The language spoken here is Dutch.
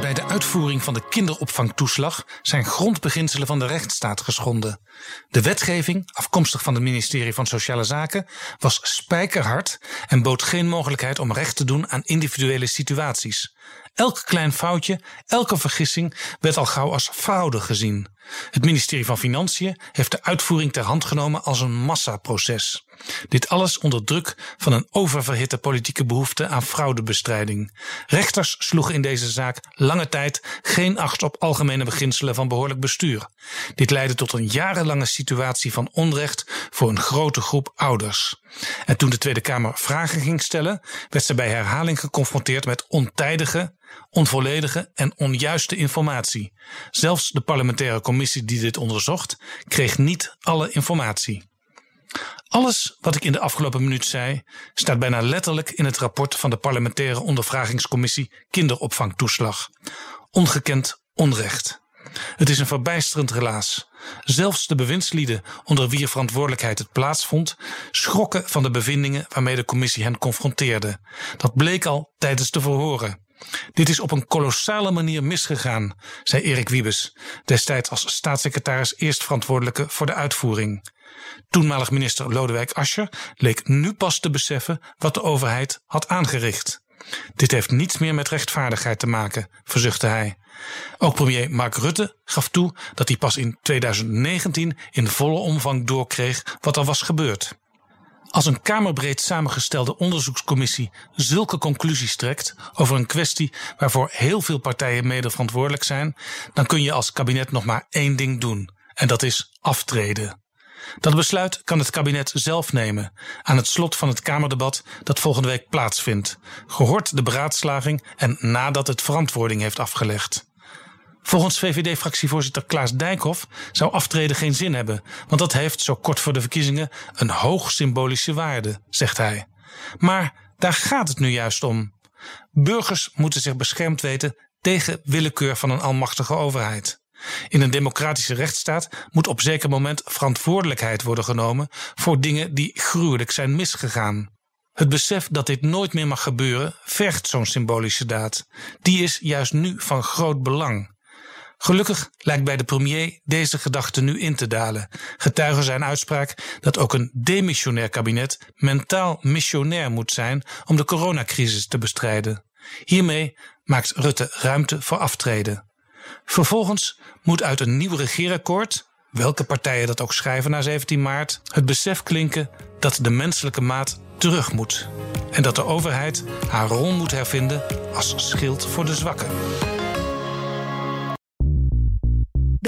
Bij de uitvoering van de kinderopvangtoeslag zijn grondbeginselen van de rechtsstaat geschonden. De wetgeving, afkomstig van het ministerie van Sociale Zaken, was spijkerhard en bood geen mogelijkheid om recht te doen aan individuele situaties. Elk klein foutje, elke vergissing werd al gauw als fraude gezien. Het ministerie van Financiën heeft de uitvoering ter hand genomen als een massaproces. Dit alles onder druk van een oververhitte politieke behoefte aan fraudebestrijding. Rechters sloegen in deze zaak lange tijd geen acht op algemene beginselen van behoorlijk bestuur. Dit leidde tot een jarenlange situatie van onrecht voor een grote groep ouders. En toen de Tweede Kamer vragen ging stellen, werd ze bij herhaling geconfronteerd met ontijdige, onvolledige en onjuiste informatie. Zelfs de parlementaire commissie die dit onderzocht, kreeg niet alle informatie. Alles wat ik in de afgelopen minuut zei, staat bijna letterlijk in het rapport van de parlementaire ondervragingscommissie Kinderopvangtoeslag. Ongekend onrecht. Het is een verbijsterend relaas. Zelfs de bewindslieden onder wier verantwoordelijkheid het plaatsvond, schrokken van de bevindingen waarmee de commissie hen confronteerde. Dat bleek al tijdens de verhoren. Dit is op een kolossale manier misgegaan, zei Erik Wiebes, destijds als staatssecretaris eerst verantwoordelijke voor de uitvoering. Toenmalig minister Lodewijk Asscher leek nu pas te beseffen wat de overheid had aangericht. Dit heeft niets meer met rechtvaardigheid te maken, verzuchtte hij. Ook premier Mark Rutte gaf toe dat hij pas in 2019 in volle omvang doorkreeg wat er was gebeurd. Als een kamerbreed samengestelde onderzoekscommissie zulke conclusies trekt over een kwestie waarvoor heel veel partijen mede verantwoordelijk zijn, dan kun je als kabinet nog maar één ding doen, en dat is aftreden. Dat besluit kan het kabinet zelf nemen aan het slot van het Kamerdebat dat volgende week plaatsvindt, gehoord de beraadslaging en nadat het verantwoording heeft afgelegd. Volgens VVD-fractievoorzitter Klaas Dijkhoff zou aftreden geen zin hebben, want dat heeft zo kort voor de verkiezingen een hoog symbolische waarde, zegt hij. Maar daar gaat het nu juist om. Burgers moeten zich beschermd weten tegen willekeur van een almachtige overheid. In een democratische rechtsstaat moet op zeker moment verantwoordelijkheid worden genomen voor dingen die gruwelijk zijn misgegaan. Het besef dat dit nooit meer mag gebeuren vergt zo'n symbolische daad. Die is juist nu van groot belang. Gelukkig lijkt bij de premier deze gedachte nu in te dalen. Getuigen zijn uitspraak dat ook een demissionair kabinet mentaal missionair moet zijn om de coronacrisis te bestrijden. Hiermee maakt Rutte ruimte voor aftreden. Vervolgens moet uit een nieuw regeerakkoord, welke partijen dat ook schrijven na 17 maart, het besef klinken dat de menselijke maat terug moet. En dat de overheid haar rol moet hervinden als schild voor de zwakken.